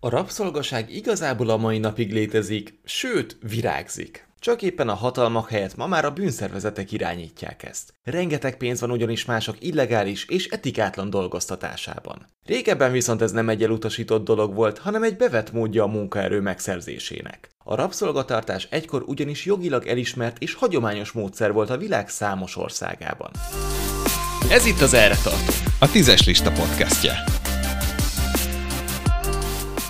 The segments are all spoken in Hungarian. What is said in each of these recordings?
A rabszolgaság igazából a mai napig létezik, sőt, virágzik. Csak éppen a hatalmak helyett ma már a bűnszervezetek irányítják ezt. Rengeteg pénz van ugyanis mások illegális és etikátlan dolgoztatásában. Régebben viszont ez nem egy elutasított dolog volt, hanem egy bevett módja a munkaerő megszerzésének. A rabszolgatartás egykor ugyanis jogilag elismert és hagyományos módszer volt a világ számos országában. Ez itt az Erre Tartó, a Tízes Lista podcastje.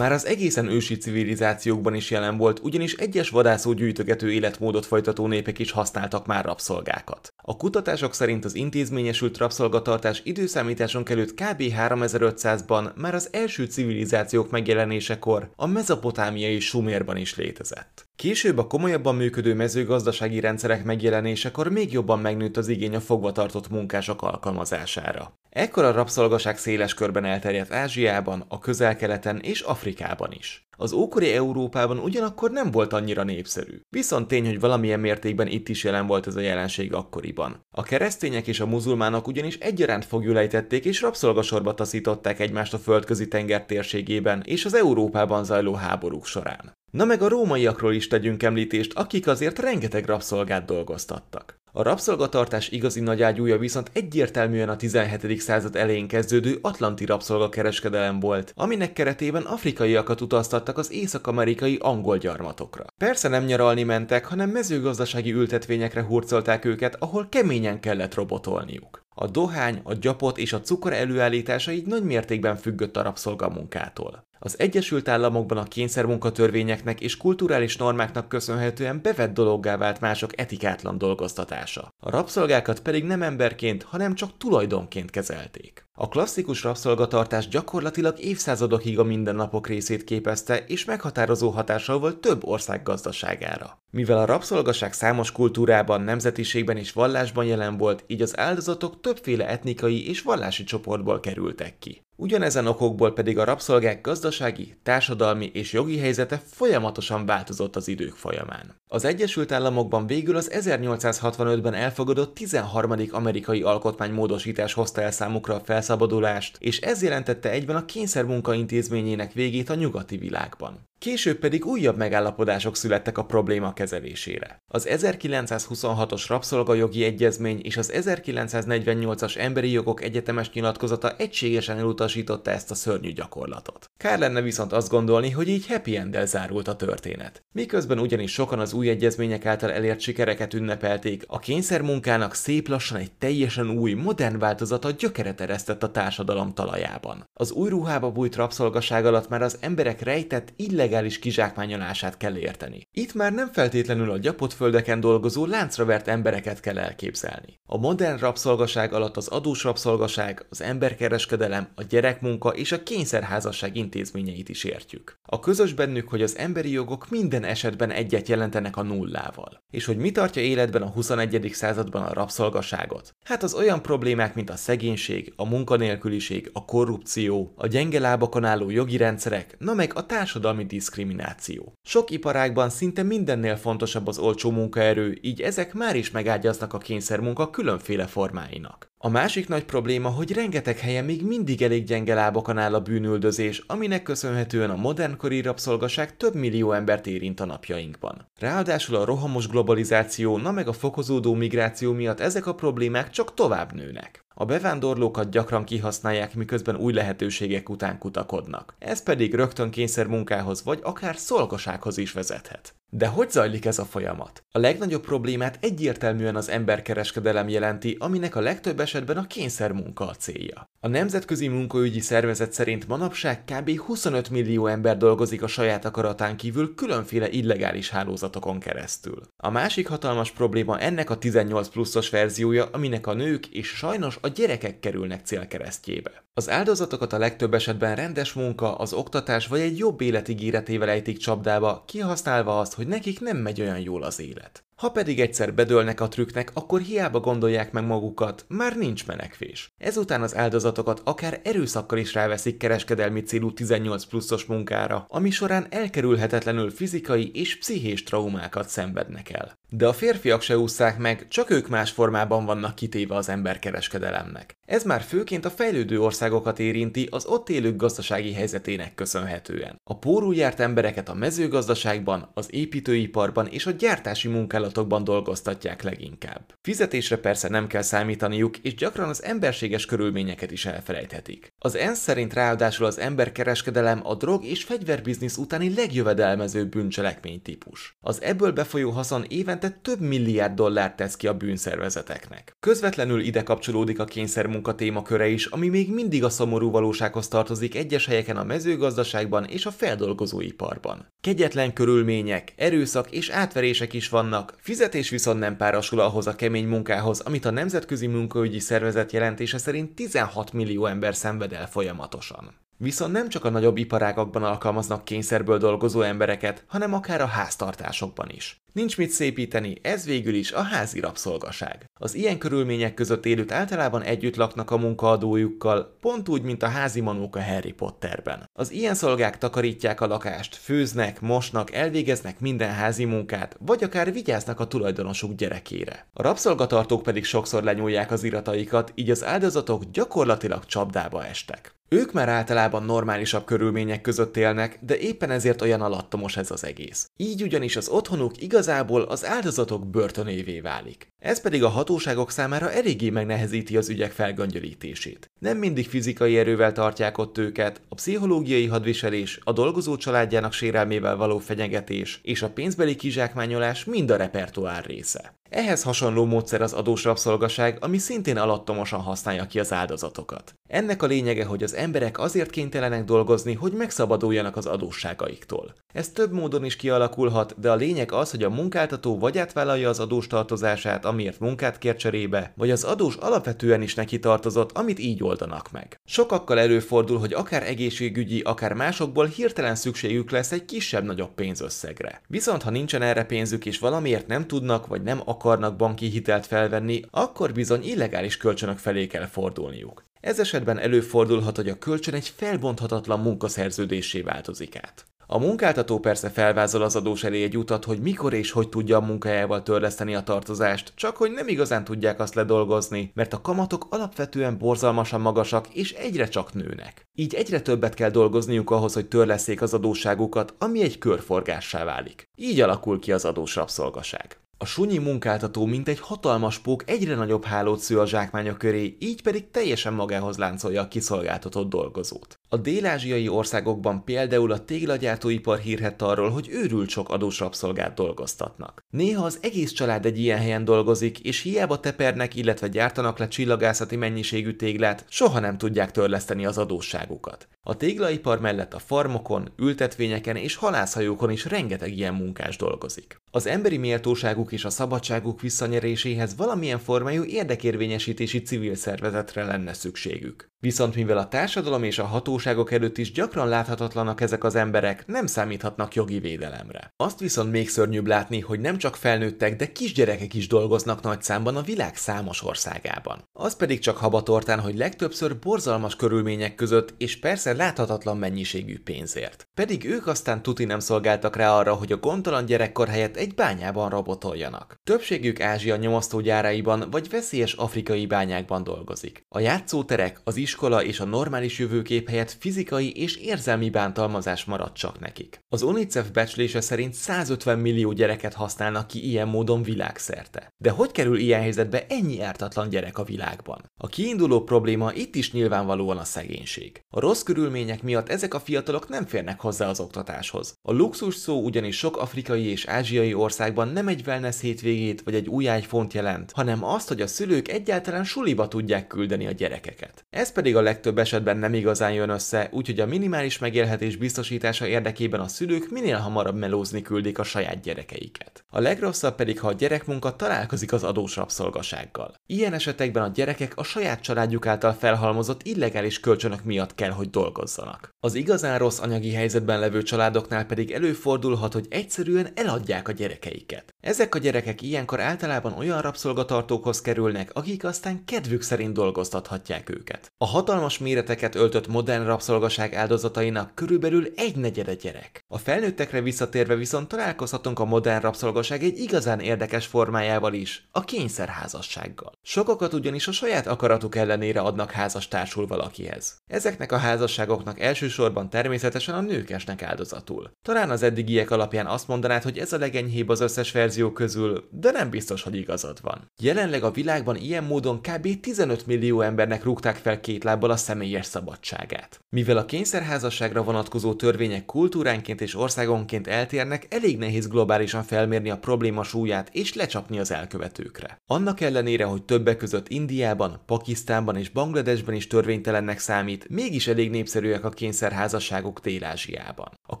Már az egészen ősi civilizációkban is jelen volt, ugyanis egyes vadászó gyűjtögető életmódot folytató népek is használtak már rabszolgákat. A kutatások szerint az intézményesült rabszolgatartás időszámításon előtt kb. 3500-ban már az első civilizációk megjelenésekor a mezopotámiai Sumérban is létezett. Később a komolyabban működő mezőgazdasági rendszerek megjelenésekor még jobban megnőtt az igény a fogvatartott munkások alkalmazására. Ekkor a rabszolgaság széles körben elterjedt Ázsiában, a közel-keleten és Afrikában is. Az ókori Európában ugyanakkor nem volt annyira népszerű. Viszont tény, hogy valamilyen mértékben itt is jelen volt ez a jelenség akkoriban. A keresztények és a muzulmánok ugyanis egyaránt fogjulejtették és rabszolgasorba taszították egymást a földközi tenger térségében és az Európában zajló háborúk során. Na meg a rómaiakról is tegyünk említést, akik azért rengeteg rabszolgát dolgoztattak. A rabszolgatartás igazi nagyágyúja viszont egyértelműen a 17. század elején kezdődő atlanti rabszolgakereskedelem volt, aminek keretében afrikaiakat utaztattak az észak-amerikai angol gyarmatokra. Persze nem nyaralni mentek, hanem mezőgazdasági ültetvényekre hurcolták őket, ahol keményen kellett robotolniuk. A dohány, a gyapot és a cukor előállítása így nagy mértékben függött a rabszolgamunkától. Az Egyesült Államokban a kényszermunkatörvényeknek és kulturális normáknak köszönhetően bevett dologgá vált mások etikátlan dolgoztatása. A rabszolgákat pedig nem emberként, hanem csak tulajdonként kezelték. A klasszikus rabszolgatartás gyakorlatilag évszázadokig a mindennapok részét képezte, és meghatározó hatással volt több ország gazdaságára. Mivel a rabszolgaság számos kultúrában, nemzetiségben és vallásban jelen volt, így az áldozatok többféle etnikai és vallási csoportból kerültek ki. Ugyanezen okokból pedig a rabszolgák gazdasági, társadalmi és jogi helyzete folyamatosan változott az idők folyamán. Az Egyesült Államokban végül az 1865-ben elfogadott 13. amerikai alkotmánymódosítás hozta el számukra a felszabadulást, és ez jelentette egyben a kényszermunka intézményének végét a nyugati világban. Később pedig újabb megállapodások születtek a probléma kezelésére. Az 1926-os rabszolgajogi egyezmény és az 1948-as emberi jogok egyetemes nyilatkozata egységesen elutasította ezt a szörnyű gyakorlatot. Kár lenne viszont azt gondolni, hogy így happy end zárult a történet. Miközben ugyanis sokan az új egyezmények által elért sikereket ünnepelték, a kényszermunkának szép lassan egy teljesen új, modern változata gyökeret eresztett a társadalom talajában. Az új ruhába bújt rabszolgaság alatt már az emberek rejtett, illegális kizsákmányolását kell érteni. Itt már nem feltétlenül a gyapott földeken dolgozó láncra embereket kell elképzelni. A modern rabszolgaság alatt az adós rabszolgaság, az emberkereskedelem, a gyerekmunka és a kényszerházasság intézményeit is értjük. A közös bennük, hogy az emberi jogok minden esetben egyet jelentenek a nullával. És hogy mi tartja életben a 21. században a rabszolgaságot? Hát az olyan problémák, mint a szegénység, a munkanélküliség, a korrupció, a gyenge lábakon álló jogi rendszerek, na meg a társadalmi diszkrimináció. Sok iparágban szinte mindennél fontosabb az olcsó munkaerő, így ezek már is megágyaznak a kényszermunka különféle formáinak. A másik nagy probléma, hogy rengeteg helyen még mindig elég gyenge lábakon áll a bűnüldözés, aminek köszönhetően a modernkori rabszolgaság több millió embert érint a napjainkban. Ráadásul a rohamos globalizáció, na meg a fokozódó migráció miatt ezek a problémák csak tovább nőnek. A bevándorlókat gyakran kihasználják, miközben új lehetőségek után kutakodnak. Ez pedig rögtön kényszer munkához vagy akár szolgasághoz is vezethet. De hogy zajlik ez a folyamat? A legnagyobb problémát egyértelműen az emberkereskedelem jelenti, aminek a legtöbb esetben a kényszermunka a célja. A Nemzetközi Munkaügyi Szervezet szerint manapság kb. 25 millió ember dolgozik a saját akaratán kívül különféle illegális hálózatokon keresztül. A másik hatalmas probléma ennek a 18 pluszos verziója, aminek a nők és sajnos a gyerekek kerülnek célkeresztjébe. Az áldozatokat a legtöbb esetben rendes munka, az oktatás vagy egy jobb életigéretével ejtik csapdába, kihasználva azt, hogy nekik nem megy olyan jól az élet. Ha pedig egyszer bedőlnek a trükknek, akkor hiába gondolják meg magukat, már nincs menekvés. Ezután az áldozatokat akár erőszakkal is ráveszik kereskedelmi célú 18 pluszos munkára, ami során elkerülhetetlenül fizikai és pszichés traumákat szenvednek el. De a férfiak se ússzák meg, csak ők más formában vannak kitéve az emberkereskedelemnek. Ez már főként a fejlődő országokat érinti az ott élők gazdasági helyzetének köszönhetően. A pórul járt embereket a mezőgazdaságban, az építőiparban és a gyártási munkálatokban dolgoztatják leginkább. Fizetésre persze nem kell számítaniuk, és gyakran az emberséges körülményeket is elfelejthetik. Az ENSZ szerint ráadásul az emberkereskedelem a drog és fegyverbiznisz utáni legjövedelmezőbb bűncselekmény típus. Az ebből befolyó haszon évente több milliárd dollárt tesz ki a bűnszervezeteknek. Közvetlenül ide kapcsolódik a kényszermunka témaköre is, ami még mindig a szomorú valósághoz tartozik egyes helyeken a mezőgazdaságban és a feldolgozóiparban. Kegyetlen körülmények, erőszak és átverések is vannak, fizetés viszont nem párosul ahhoz a kemény munkához, amit a Nemzetközi Munkaügyi Szervezet jelentése szerint 16 millió ember szenved el folyamatosan. Viszont nem csak a nagyobb iparágakban alkalmaznak kényszerből dolgozó embereket, hanem akár a háztartásokban is. Nincs mit szépíteni, ez végül is a házi rabszolgaság. Az ilyen körülmények között élők általában együtt laknak a munkaadójukkal, pont úgy, mint a házi manók Harry Potterben. Az ilyen szolgák takarítják a lakást, főznek, mosnak, elvégeznek minden házi munkát, vagy akár vigyáznak a tulajdonosuk gyerekére. A rabszolgatartók pedig sokszor lenyúlják az irataikat, így az áldozatok gyakorlatilag csapdába estek. Ők már általában normálisabb körülmények között élnek, de éppen ezért olyan alattomos ez az egész. Így ugyanis az otthonuk igazából az áldozatok börtönévé válik. Ez pedig a hatóságok számára eléggé megnehezíti az ügyek felgöngyölítését. Nem mindig fizikai erővel tartják ott őket, a pszichológiai hadviselés, a dolgozó családjának sérelmével való fenyegetés és a pénzbeli kizsákmányolás mind a repertoár része. Ehhez hasonló módszer az adós rabszolgaság, ami szintén alattomosan használja ki az áldozatokat. Ennek a lényege, hogy az emberek azért kénytelenek dolgozni, hogy megszabaduljanak az adósságaiktól. Ez több módon is kialakulhat, de a lényeg az, hogy a munkáltató vagy átvállalja az adós tartozását, amiért munkát kér cserébe, vagy az adós alapvetően is neki tartozott, amit így oldanak meg. Sokakkal előfordul, hogy akár egészségügyi, akár másokból hirtelen szükségük lesz egy kisebb-nagyobb pénzösszegre. Viszont ha nincsen erre pénzük és valamiért nem tudnak vagy nem akarnak banki hitelt felvenni, akkor bizony illegális kölcsönök felé kell fordulniuk. Ez esetben előfordulhat, hogy a kölcsön egy felbonthatatlan munkaszerződésé változik át. A munkáltató persze felvázol az adós elé egy utat, hogy mikor és hogy tudja a munkájával törleszteni a tartozást, csak hogy nem igazán tudják azt ledolgozni, mert a kamatok alapvetően borzalmasan magasak és egyre csak nőnek. Így egyre többet kell dolgozniuk ahhoz, hogy törleszék az adósságukat, ami egy körforgássá válik. Így alakul ki az adós rabszolgaság. A sunyi munkáltató, mint egy hatalmas pók egyre nagyobb hálót sző a zsákmányok köré, így pedig teljesen magához láncolja a kiszolgáltatott dolgozót. A dél-ázsiai országokban például a téglagyártóipar hírhet arról, hogy őrült sok adós rabszolgát dolgoztatnak. Néha az egész család egy ilyen helyen dolgozik, és hiába tepernek, illetve gyártanak le csillagászati mennyiségű téglát, soha nem tudják törleszteni az adósságukat. A téglaipar mellett a farmokon, ültetvényeken és halászhajókon is rengeteg ilyen munkás dolgozik. Az emberi méltóságuk és a szabadságuk visszanyeréséhez valamilyen formájú érdekérvényesítési civil szervezetre lenne szükségük. Viszont mivel a társadalom és a hatóságok előtt is gyakran láthatatlanak ezek az emberek, nem számíthatnak jogi védelemre. Azt viszont még szörnyűbb látni, hogy nem csak felnőttek, de kisgyerekek is dolgoznak nagy számban a világ számos országában. Az pedig csak habatortán, hogy legtöbbször borzalmas körülmények között és persze láthatatlan mennyiségű pénzért. Pedig ők aztán tuti nem szolgáltak rá arra, hogy a gondtalan gyerekkor helyett egy bányában rabotoljanak. Többségük Ázsia nyomasztógyáraiban vagy veszélyes afrikai bányákban dolgozik. A játszóterek, az iskola és a normális jövőkép helyett fizikai és érzelmi bántalmazás maradt csak nekik. Az UNICEF becslése szerint 150 millió gyereket használnak ki ilyen módon világszerte. De hogy kerül ilyen helyzetbe ennyi ártatlan gyerek a világban? A kiinduló probléma itt is nyilvánvalóan a szegénység. A rossz körülmények miatt ezek a fiatalok nem férnek hozzá az oktatáshoz. A luxus szó ugyanis sok afrikai és ázsiai országban nem egy wellness hétvégét vagy egy új iPhone jelent, hanem azt, hogy a szülők egyáltalán suliba tudják küldeni a gyerekeket. Ez pedig a legtöbb esetben nem igazán jön össze, össze, úgyhogy a minimális megélhetés biztosítása érdekében a szülők minél hamarabb melózni küldik a saját gyerekeiket. A legrosszabb pedig, ha a gyerekmunka találkozik az adós rabszolgasággal. Ilyen esetekben a gyerekek a saját családjuk által felhalmozott illegális kölcsönök miatt kell, hogy dolgozzanak. Az igazán rossz anyagi helyzetben levő családoknál pedig előfordulhat, hogy egyszerűen eladják a gyerekeiket. Ezek a gyerekek ilyenkor általában olyan rabszolgatartókhoz kerülnek, akik aztán kedvük szerint dolgoztathatják őket. A hatalmas méreteket öltött modern rabszolgaság áldozatainak körülbelül egy negyede gyerek. A felnőttekre visszatérve viszont találkozhatunk a modern rabszolgaság egy igazán érdekes formájával is, a kényszerházassággal. Sokakat ugyanis a saját akaratuk ellenére adnak házastársul valakihez. Ezeknek a házasságoknak elsősorban természetesen a nők esnek áldozatul. Talán az eddigiek alapján azt mondanád, hogy ez a legenyhébb az összes verzió közül, de nem biztos, hogy igazad van. Jelenleg a világban ilyen módon kb. 15 millió embernek rúgták fel két lábbal a személyes szabadságát. Mivel a kényszerházasságra vonatkozó törvények kultúránként és országonként eltérnek, elég nehéz globálisan felmérni a probléma súlyát és lecsapni az elkövetőkre. Annak ellenére, hogy többek között Indiában, Pakisztánban és Bangladesben is törvénytelennek számít, mégis elég népszerűek a kényszerházasságok Dél-Ázsiában. A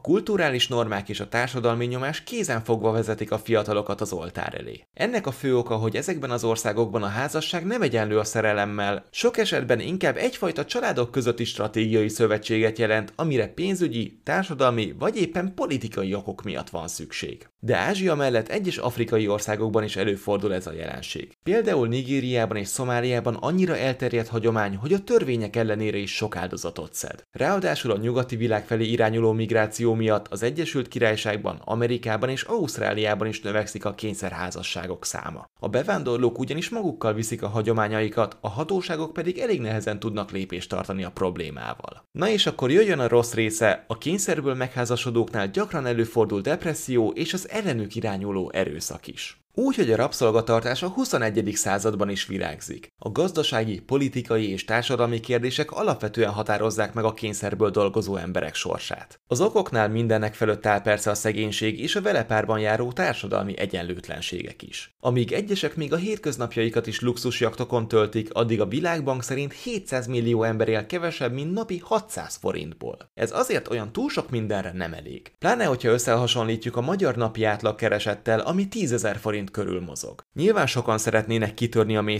kulturális normák és a társadalmi nyomás kézenfogva vezetik a fiatalokat az oltár elé. Ennek a fő oka, hogy ezekben az országokban a házasság nem egyenlő a szerelemmel, sok esetben inkább egyfajta családok közötti stratégiai szövetséget jelent, amire pénzügyi, társadalmi vagy éppen politikai okok miatt van szükség. De Ázsia mellett egyes afrikai országokban is előfordul ez a jelenség. Például Nigériában és Szomáliában annyira elterjedt hagyomány, hogy a törvények ellenére is sok áldozatot szed. Ráadásul a nyugati világ felé irányuló migráció miatt az Egyesült Királyságban, Amerikában és Ausztráliában is növekszik a kényszerházasságok száma. A bevándorlók ugyanis magukkal viszik a hagyományaikat, a hatóságok pedig elég nehezen tudnak lépést tartani a problémával. Na és akkor jöjjön a rossz része, a kényszerből megházasodóknál gyakran előfordul depresszió és az ellenük irányuló erőszak is. Úgy, hogy a rabszolgatartás a 21. században is virágzik. A gazdasági, politikai és társadalmi kérdések alapvetően határozzák meg a kényszerből dolgozó emberek sorsát. Az okoknál mindennek fölött áll persze a szegénység és a vele párban járó társadalmi egyenlőtlenségek is. Amíg egyesek még a hétköznapjaikat is luxusjaktokon töltik, addig a világbank szerint 700 millió ember él kevesebb, mint napi 600 forintból. Ez azért olyan túl sok mindenre nem elég. Pláne, hogyha összehasonlítjuk a magyar napi átlagkeresettel, ami 10 forint forint körül mozog. Nyilván sokan szeretnének kitörni a mély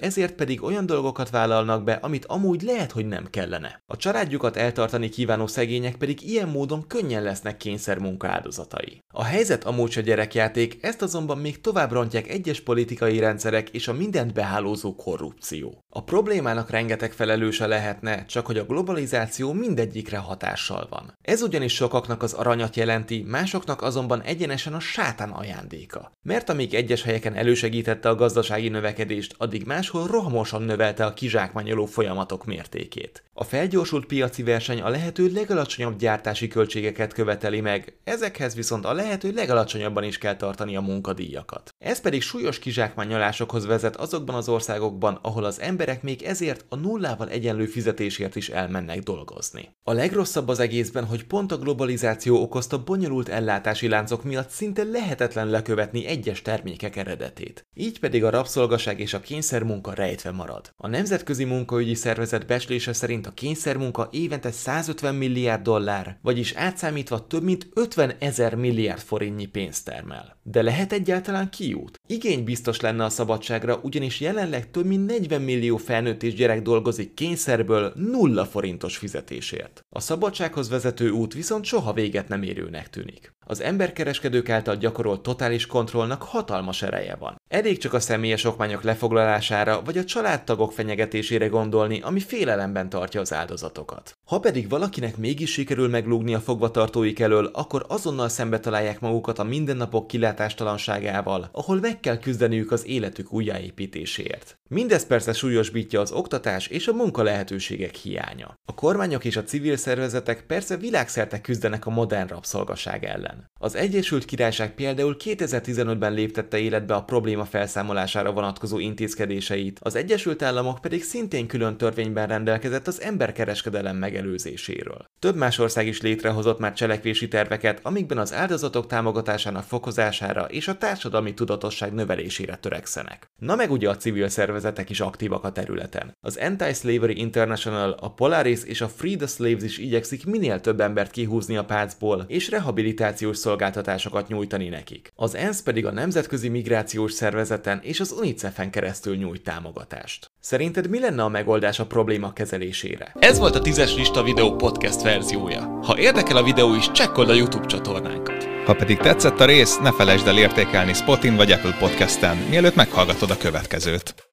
ezért pedig olyan dolgokat vállalnak be, amit amúgy lehet, hogy nem kellene. A családjukat eltartani kívánó szegények pedig ilyen módon könnyen lesznek kényszermunka áldozatai. A helyzet amúgy a gyerekjáték, ezt azonban még tovább rontják egyes politikai rendszerek és a mindent behálózó korrupció. A problémának rengeteg felelőse lehetne, csak hogy a globalizáció mindegyikre hatással van. Ez ugyanis sokaknak az aranyat jelenti, másoknak azonban egyenesen a sátán ajándéka mert amíg egyes helyeken elősegítette a gazdasági növekedést, addig máshol rohamosan növelte a kizsákmányoló folyamatok mértékét. A felgyorsult piaci verseny a lehető legalacsonyabb gyártási költségeket követeli meg, ezekhez viszont a lehető legalacsonyabban is kell tartani a munkadíjakat. Ez pedig súlyos kizsákmányolásokhoz vezet azokban az országokban, ahol az emberek még ezért a nullával egyenlő fizetésért is elmennek dolgozni. A legrosszabb az egészben, hogy pont a globalizáció okozta bonyolult ellátási láncok miatt szinte lehetetlen lekövetni egyes termékek eredetét. Így pedig a rabszolgaság és a kényszermunka rejtve marad. A Nemzetközi Munkaügyi Szervezet becslése szerint a kényszermunka évente 150 milliárd dollár, vagyis átszámítva több mint 50 ezer milliárd forintnyi pénzt termel. De lehet egyáltalán kiút? Igény biztos lenne a szabadságra, ugyanis jelenleg több mint 40 millió felnőtt és gyerek dolgozik kényszerből nulla forintos fizetésért. A szabadsághoz vezető út viszont soha véget nem érőnek tűnik. Az emberkereskedők által gyakorolt totális kontrollnak hatalmas ereje van. Elég csak a személyes okmányok lefoglalására vagy a családtagok fenyegetésére gondolni, ami félelemben tartja az áldozatokat. Ha pedig valakinek mégis sikerül meglúgni a fogvatartóik elől, akkor azonnal szembe találják magukat a mindennapok kilátástalanságával, ahol meg kell küzdeniük az életük újjáépítéséért. Mindez persze súlyosbítja az oktatás és a munka lehetőségek hiánya. A kormányok és a civil szervezetek persze világszerte küzdenek a modern rabszolgaság ellen. Az Egyesült Királyság például 2015-ben léptette életbe a probléma felszámolására vonatkozó intézkedéseit, az Egyesült Államok pedig szintén külön törvényben rendelkezett az emberkereskedelem megelőzéséről. Több más ország is létrehozott már cselekvési terveket, amikben az áldozatok támogatásának fokozására és a társadalmi tudatosság biztonság növelésére törekszenek. Na meg ugye a civil szervezetek is aktívak a területen. Az Anti-Slavery International, a Polaris és a Free the Slaves is igyekszik minél több embert kihúzni a pácból, és rehabilitációs szolgáltatásokat nyújtani nekik. Az ENSZ pedig a Nemzetközi Migrációs Szervezeten és az UNICEF-en keresztül nyújt támogatást. Szerinted mi lenne a megoldás a probléma kezelésére? Ez volt a tízes lista videó podcast verziója. Ha érdekel a videó is, csekkold a YouTube csatornánkat. Ha pedig tetszett a rész, ne felejtsd el értékelni Spotin vagy Apple Podcasten, mielőtt meghallgatod a következőt.